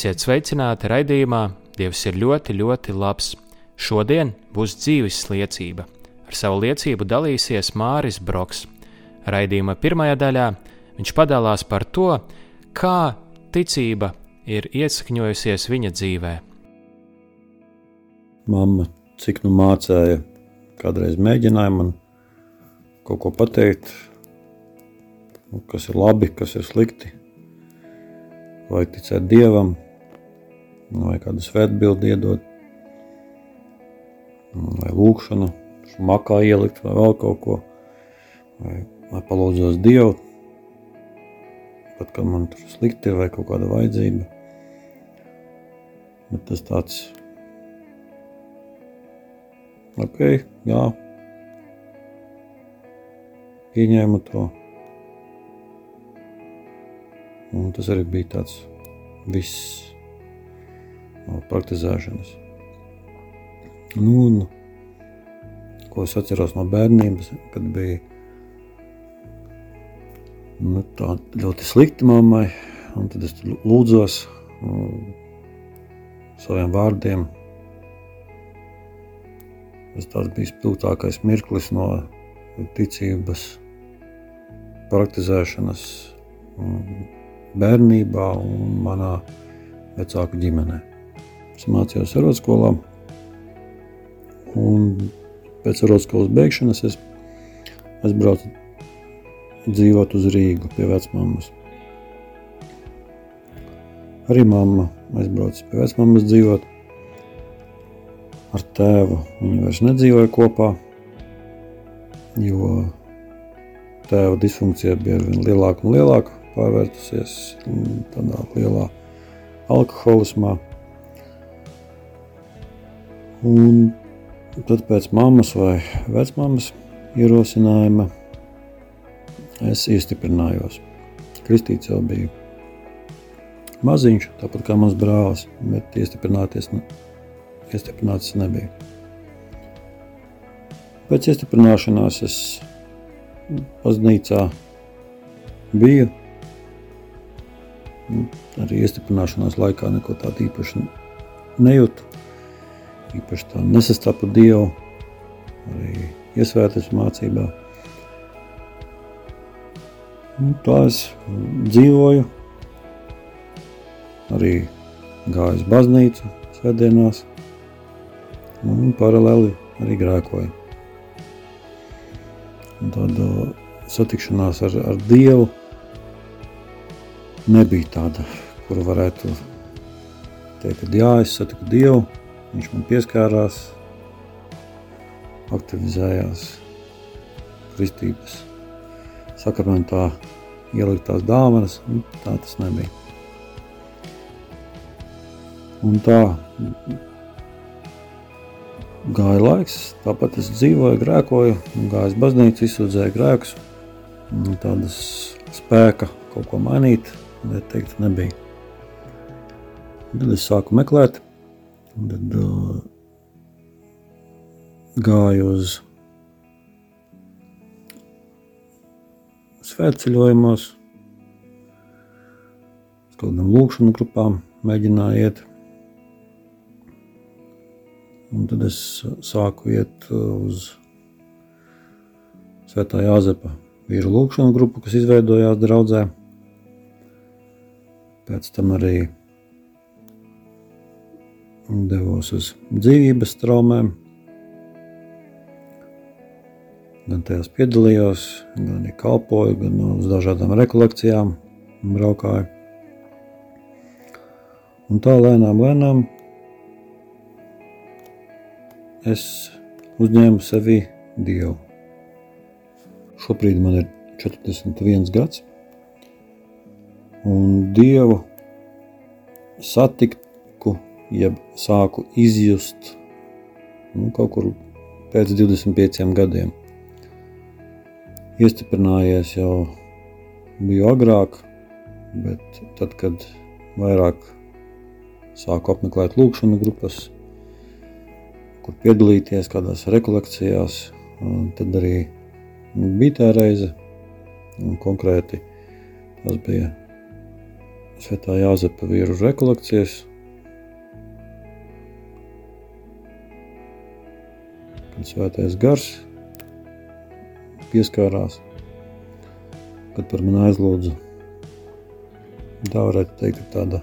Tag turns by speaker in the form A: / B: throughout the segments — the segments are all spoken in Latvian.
A: Esiet sveicināti raidījumā Dievs ir ļoti, ļoti labs. Šodien būs dzīves liecība. Ar savu liecību dalīsies Māris Broks. Raidījuma pirmajā daļā viņš padalās par to, kā ticība ir iesakņojusies viņa dzīvē.
B: Mamma, cik nu mācīja, kādreiz mēģināja man kaut ko pateikt, nu, kas ir labi, kas ir slikti vai ticēt dievam, vai kādu svētbildi iedot, vai lūkšanu, makā ielikt, vai vēl kaut ko, vai, vai palūdzos dievu, pat kad man tur slikti vai kaut kāda vajadzība. Bet tas tāds, ok, jā, pieņēmu to. Un tas arī bija tāds viss praktizēšanas. Nu, un, ko es atceros no bērnības, kad bija nu, tā ļoti slikti mammai, un tad es lūdzos nu, saviem vārdiem. Tas tāds bija spilgtākais mirklis no ticības praktizēšanas. Un, bērnībā un manā vecāku ģimenē. Es mācījos arotskolā, un pēc arotskolas beigšanas es aizbraucu dzīvot uz Rīgu pie vecmāmas. Arī mamma aizbrauca pie vecmāmas dzīvot. Ar tēvu viņi vairs nedzīvoja kopā, jo tēva disfunkcija bija arvien lielāka un lielāka pārvērtusies tādā lielā alkoholismā. Un tad pēc mammas vai vecmāmas ierosinājuma es iestiprinājos. Kristīts jau bija maziņš, tāpat kā mans brālis, bet iestiprināties ne, iestiprināts nebija. Pēc iestiprināšanās es baznīcā biju Nu, arī iestiprināšanās laikā neko tādu īpaši nejūtu. Īpaši tā nesastapu Dievu, arī iesvētas mācībā. Nu, tā es dzīvoju, arī gāju uz baznīcu svētdienās, un paralēli arī grēkoju. Un tāda satikšanās ar, ar Dievu nebija tāda, kuru varētu teikt, ka jā, es satiku Dievu, viņš man pieskārās, aktivizējās kristības sakramentā ieliktās dāvanas, un tā tas nebija. Un tā gāja laiks, tāpat es dzīvoju, grēkoju, gāju uz baznīcu, izsūdzēju grēkus, tādas spēka kaut ko mainīt, teikt, nebija. Tad es sāku meklēt, tad uh, gāju uz svētceļojumos, uz kādām lūkšanu grupām mēģināju iet. Un tad es sāku iet uz Svētā Jāzepa vīru lūkšanu grupu, kas izveidojās draudzē. Pēc tam arī devos uz dzīvības traumēm. Gan tajās piedalījos, gan arī kalpoju, gan uz dažādām rekolekcijām braukāju. Un tā lēnām, lēnām es uzņēmu sevi Dievu. Šobrīd man ir 41 gads, un Dievu satiktu, jeb sāku izjust nu, kaut kur pēc 25 gadiem. Iestiprinājies jau biju agrāk, bet tad, kad vairāk sāku apmeklēt lūkšanu grupas, kur piedalīties kādās rekolekcijās, tad arī bija tā reize, un konkrēti tas bija Svētā Jāzepa vīru rekolekcijas. Kad svētais gars pieskārās, kad par mani aizlūdzu. Tā varētu teikt, tāda,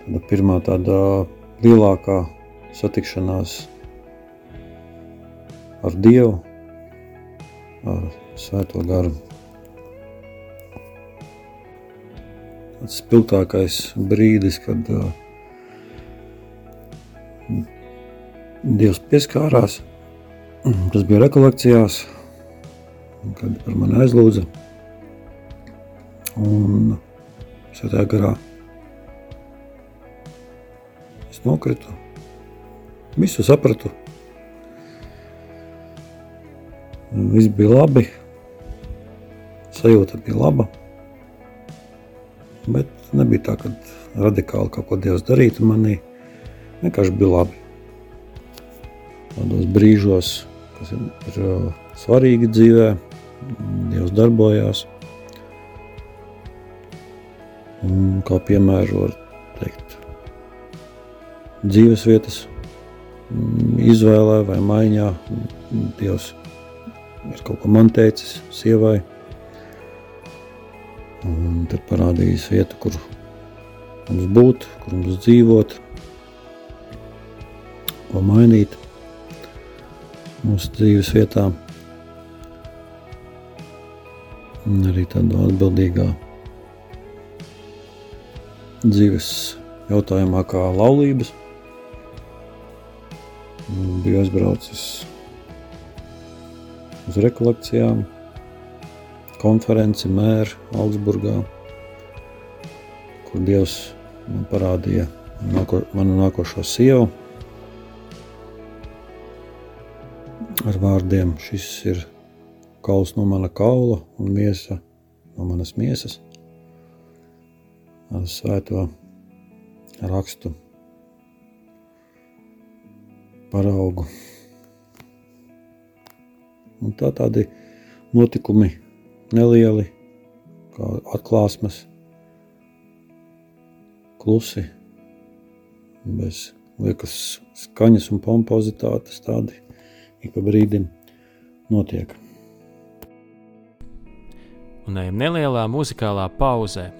B: tāda pirmā tāda lielākā satikšanās ar Dievu, ar Svēto garu. tas spilgtākais brīdis, kad uh, Dievs pieskārās. Tas bija rekolekcijās, kad par mani aizlūdza. Un šajā garā es nokritu. Visu sapratu. Viss bija labi. Sajūta bija laba. Bet nebija tā, ka radikāli kaut ko Dievs darītu manī. Vienkārši bija labi. Tādos brīžos, kas ir, ir uh, svarīgi dzīvē, Dievs darbojās. Un, kā piemēru var teikt, dzīves vietas mm, izvēlē vai maiņā. Dievs ir kaut ko man teicis, sievai. Un tad parādījis vietu, kur mums būt, kur mums dzīvot, ko mainīt mūsu dzīves vietā. Un arī tādā atbildīgā dzīves jautājumā, kā laulības. Biju aizbraucis uz rekolekcijām, konferenci mēru Augsburgā, kur Dievs man parādīja manu nākošo sievu. Ar vārdiem šis ir kauls no mana kaula un miesa no manas miesas. Ar svēto rakstu paraugu. Un tā tādi notikumi nelieli, kā atklāsmes, klusi, bez liekas skaņas un pompozitātes tādi ik pa brīdim notiek.
A: Un ejam nelielā muzikālā pauzē.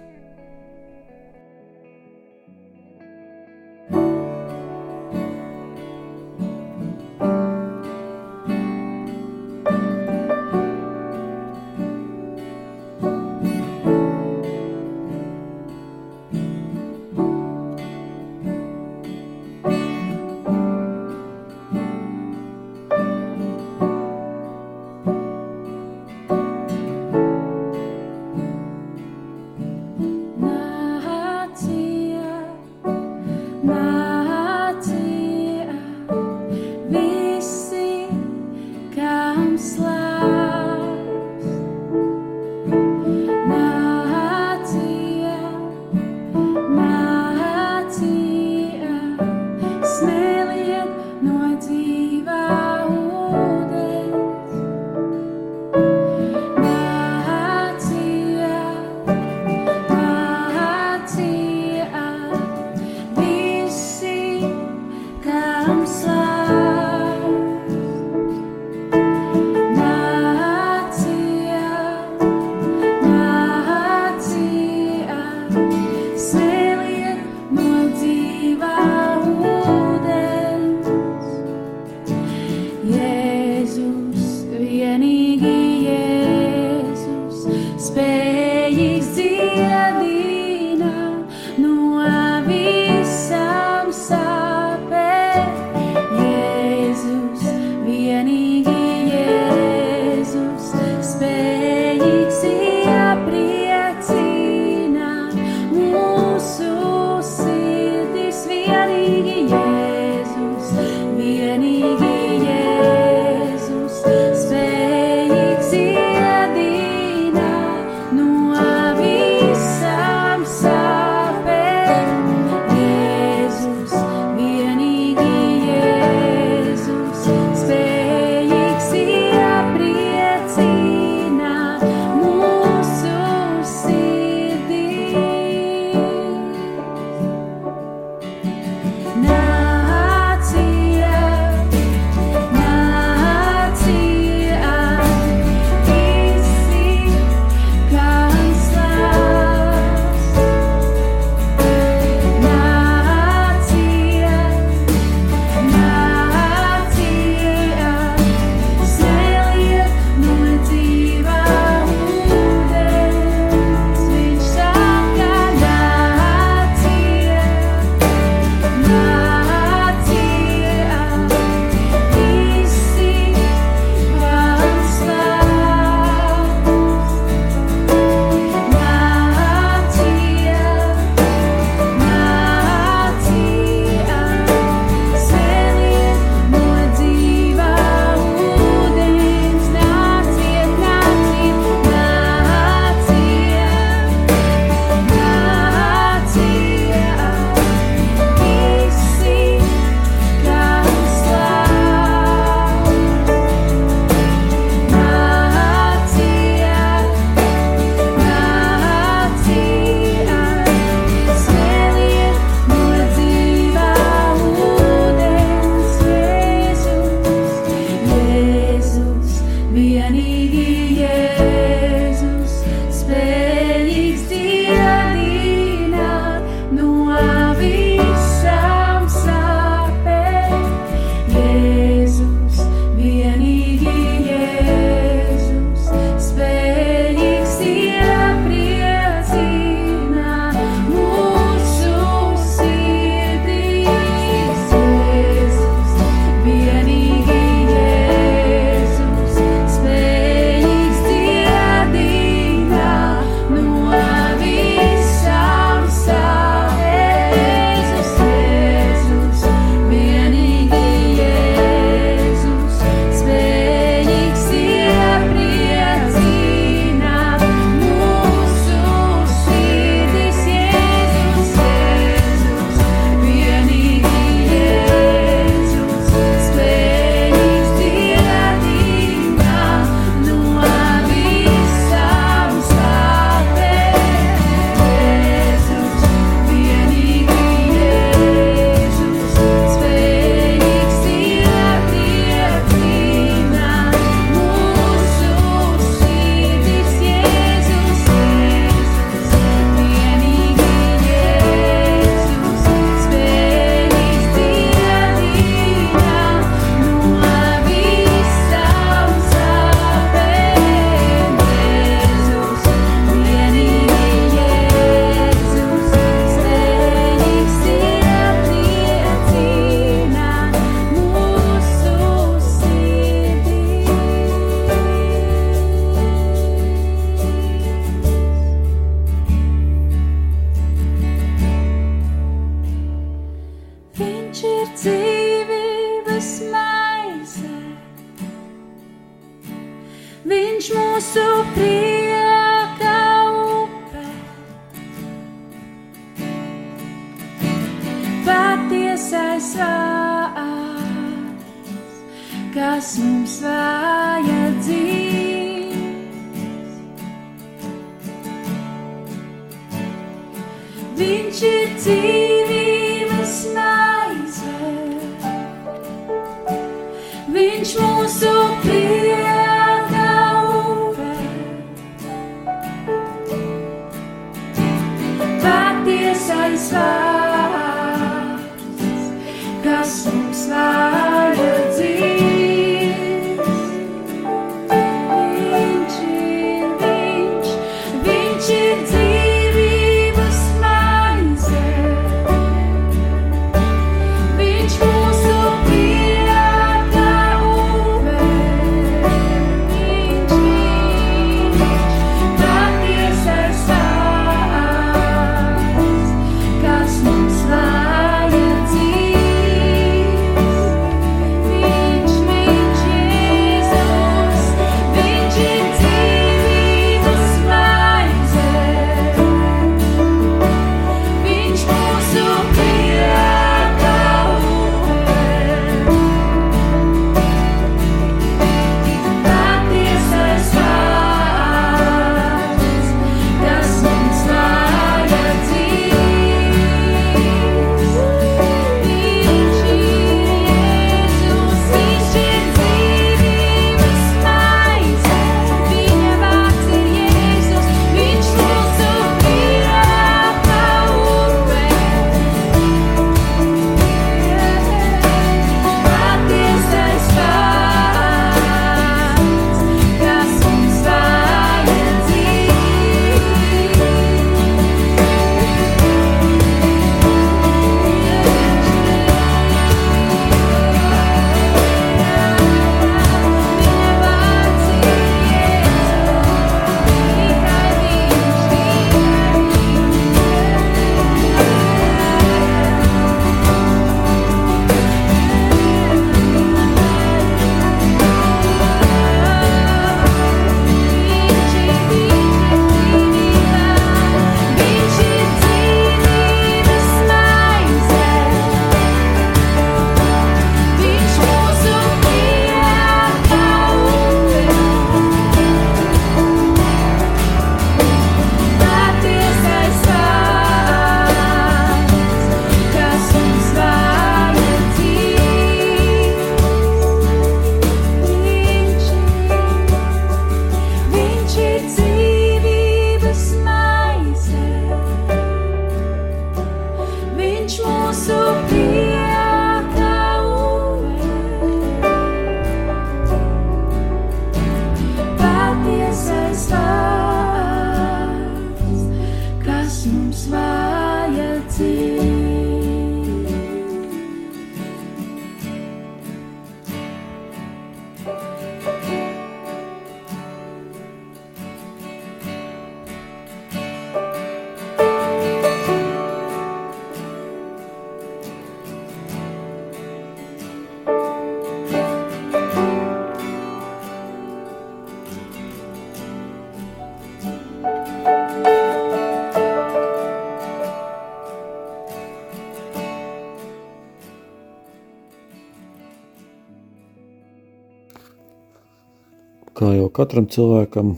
B: Kā jau katram cilvēkam,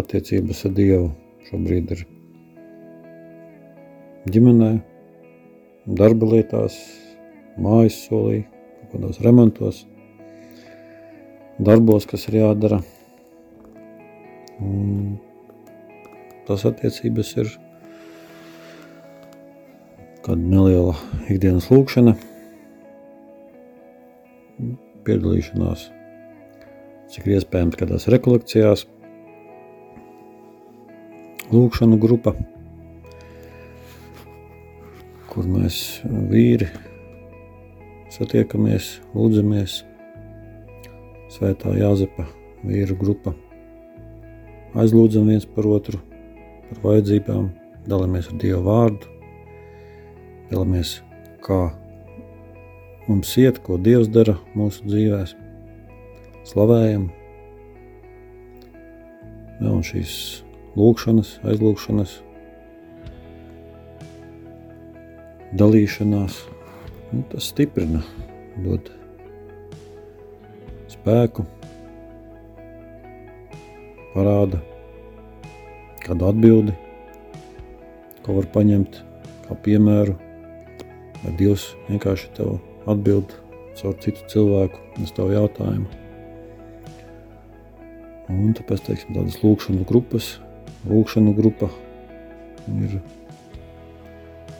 B: attiecības ar Dievu šobrīd ir ģimenē, darba lietās, mājas solī, kaut kādos remontos, darbos, kas ir jādara. Un tas attiecības ir kāda neliela ikdienas lūkšana, piedalīšanās cik iespējams kādās rekolekcijās, lūkšanu grupa, kur mēs vīri satiekamies, lūdzamies, svētā Jāzepa vīru grupa, aizlūdzam viens par otru, par vajadzībām, dalāmies ar Dievu vārdu, dalāmies, kā mums iet, ko Dievs dara mūsu dzīvēm slavējam. Ja, un šīs lūkšanas, aizlūkšanas, dalīšanās, nu, tas stiprina, dod spēku, parāda kādu atbildi, ko var paņemt kā piemēru, vai Dievs vienkārši tev atbild caur citu cilvēku uz tavu jautājumu. Un tāpēc teiksim, tādas lūkšanu grupas, lūkšanu grupa ir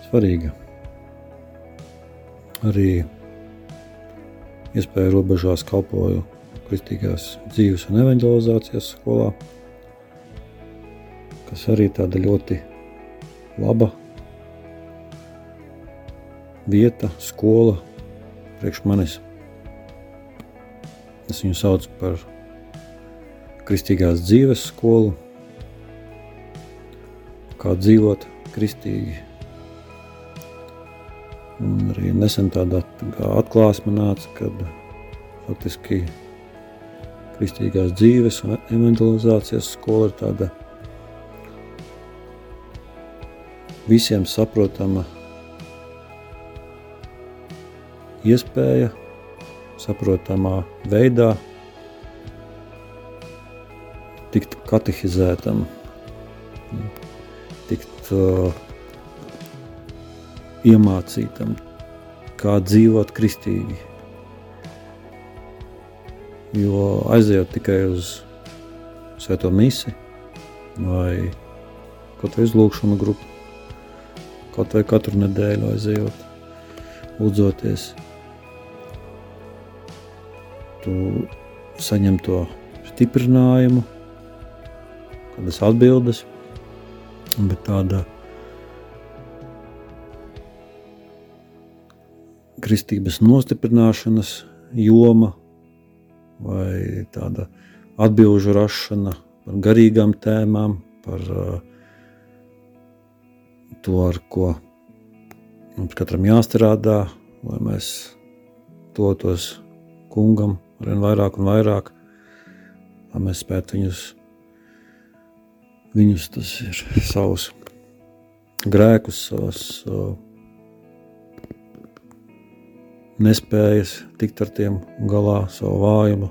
B: svarīga. Arī iespēja robežās kalpoju kristīgās dzīves un evanģelizācijas skolā, kas arī tāda ļoti laba vieta, skola priekš manis. Es viņu saucu par kristīgās dzīves skolu, kā dzīvot kristīgi. Un arī nesen tāda atklāsme nāca, kad faktiski kristīgās dzīves un evangelizācijas skola ir tāda visiem saprotama iespēja, saprotamā veidā katehizētam, tikt uh, iemācītam, kā dzīvot kristīgi. Jo aizejot tikai uz svēto misi vai kaut vai uz lūkšanu grupu, kaut vai katru nedēļu aizejot, lūdzoties, tu saņem to stiprinājumu, kādas atbildes, bet tāda kristības nostiprināšanas joma vai tāda atbilžu rašana par garīgām tēmām, par uh, to, ar ko mums katram jāstrādā, lai mēs totos kungam arvien vairāk un vairāk, lai mēs spētu viņus, viņus tas ir savus grēkus, savas uh, nespējas tikt ar tiem galā, savu vājumu,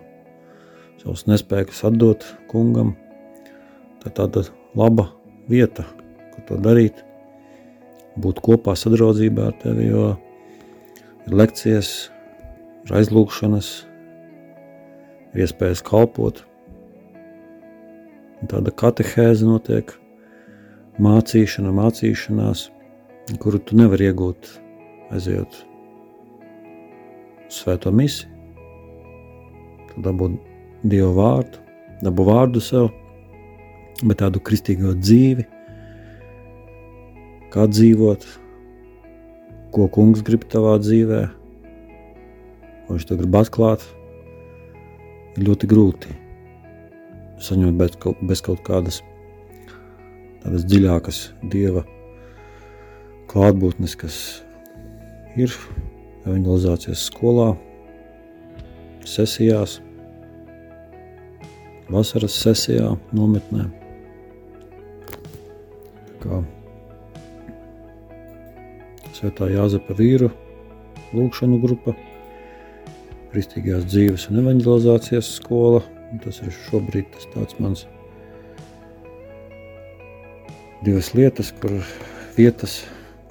B: savus nespējas atdot kungam. Tā tāda laba vieta, kur to darīt, būt kopā sadraudzībā ar tevi, jo ir lekcijas, ir aizlūkšanas, ir iespējas kalpot. Tāda katehēze notiek, mācīšana, mācīšanās, kuru tu nevari iegūt aiziet svēto misiju, tad dabūt Dievu vārdu, dabu vārdu sev, bet tādu kristīgo dzīvi, kā dzīvot, ko kungs grib tavā dzīvē, ko viņš tev grib atklāt, ir ļoti grūti saņemt bez, bez kaut kādas tādas dziļākas dieva klātbūtnes, kas ir evangelizācijas skolā, sesijās, vasaras sesijā, nometnē. Kā Svētā Jāzepa vīru lūkšanu grupa, Kristīgās dzīves un evangelizācijas skola. Tas ir šobrīd tas tāds mans divas lietas, kur vietas,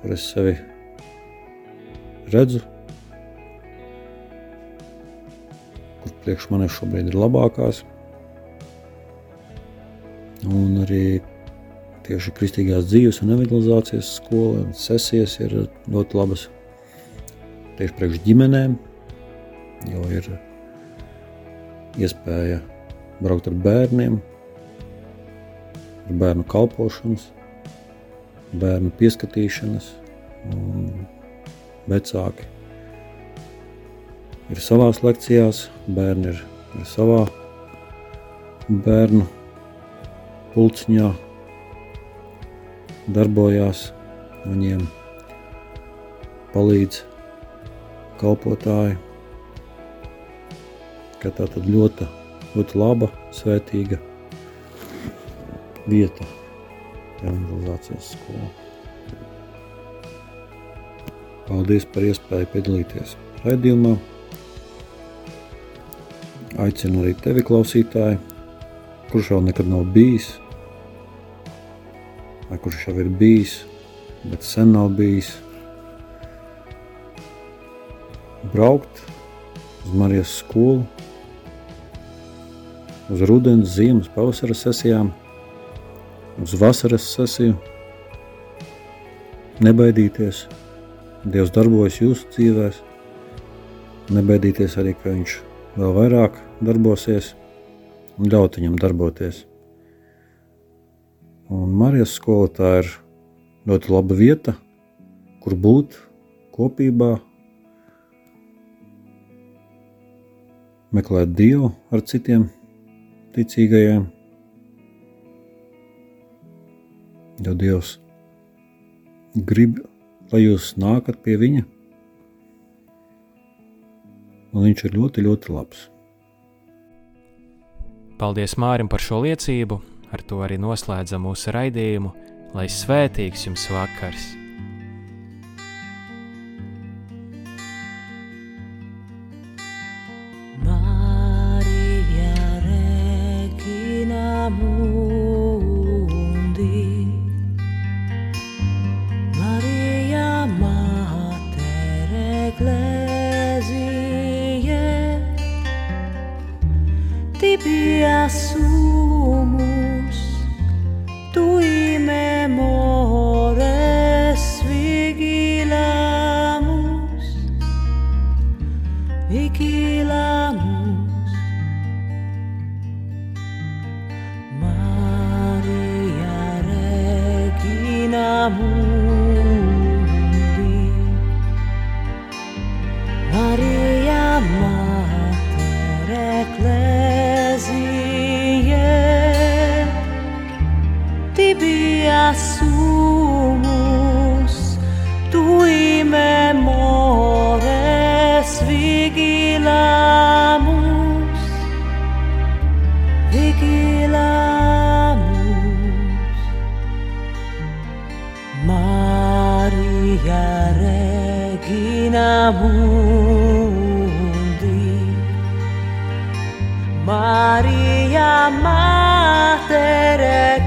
B: kur es sevi redzu, priekš manis šobrīd ir labākās. Un arī tieši kristīgās dzīves un evangelizācijas skola un sesijas ir ļoti labas tieši priekš ģimenēm, jo ir iespēja braukt ar bērniem, ar bērnu kalpošanas, bērnu pieskatīšanas, un vecāki ir savās lekcijās, bērni ir, ir savā bērnu pulciņā, darbojās, viņiem palīdz kalpotāji. Tā tad ļoti, ļoti laba, svētīga vieta evangelizācijas skolā. Paldies par iespēju piedalīties raidījumā. Aicinu arī tevi, klausītāji, kurš vēl nekad nav bijis, vai kurš jau ir bijis, bet sen nav bijis. Braukt uz Marijas skolu, uz rudens, ziemas, pavasara sesijām, uz vasaras sesiju. Nebaidīties, Dievs darbojas jūsu dzīvēm, nebaidīties arī, ka Viņš vēl vairāk darbosies un ļaut viņam darboties. Un Marijas skola tā ir ļoti laba vieta, kur būt kopībā, meklēt Dievu ar citiem ticīgajiem. Jo Dievs grib, lai jūs nākat pie Viņa, un Viņš ir ļoti, ļoti labs.
A: Paldies Mārim par šo liecību, ar to arī noslēdzam mūsu raidījumu, lai svētīgs jums vakars!
C: tibiaçu. για Ρέγκινα Μούντι Μαρία Μάτερε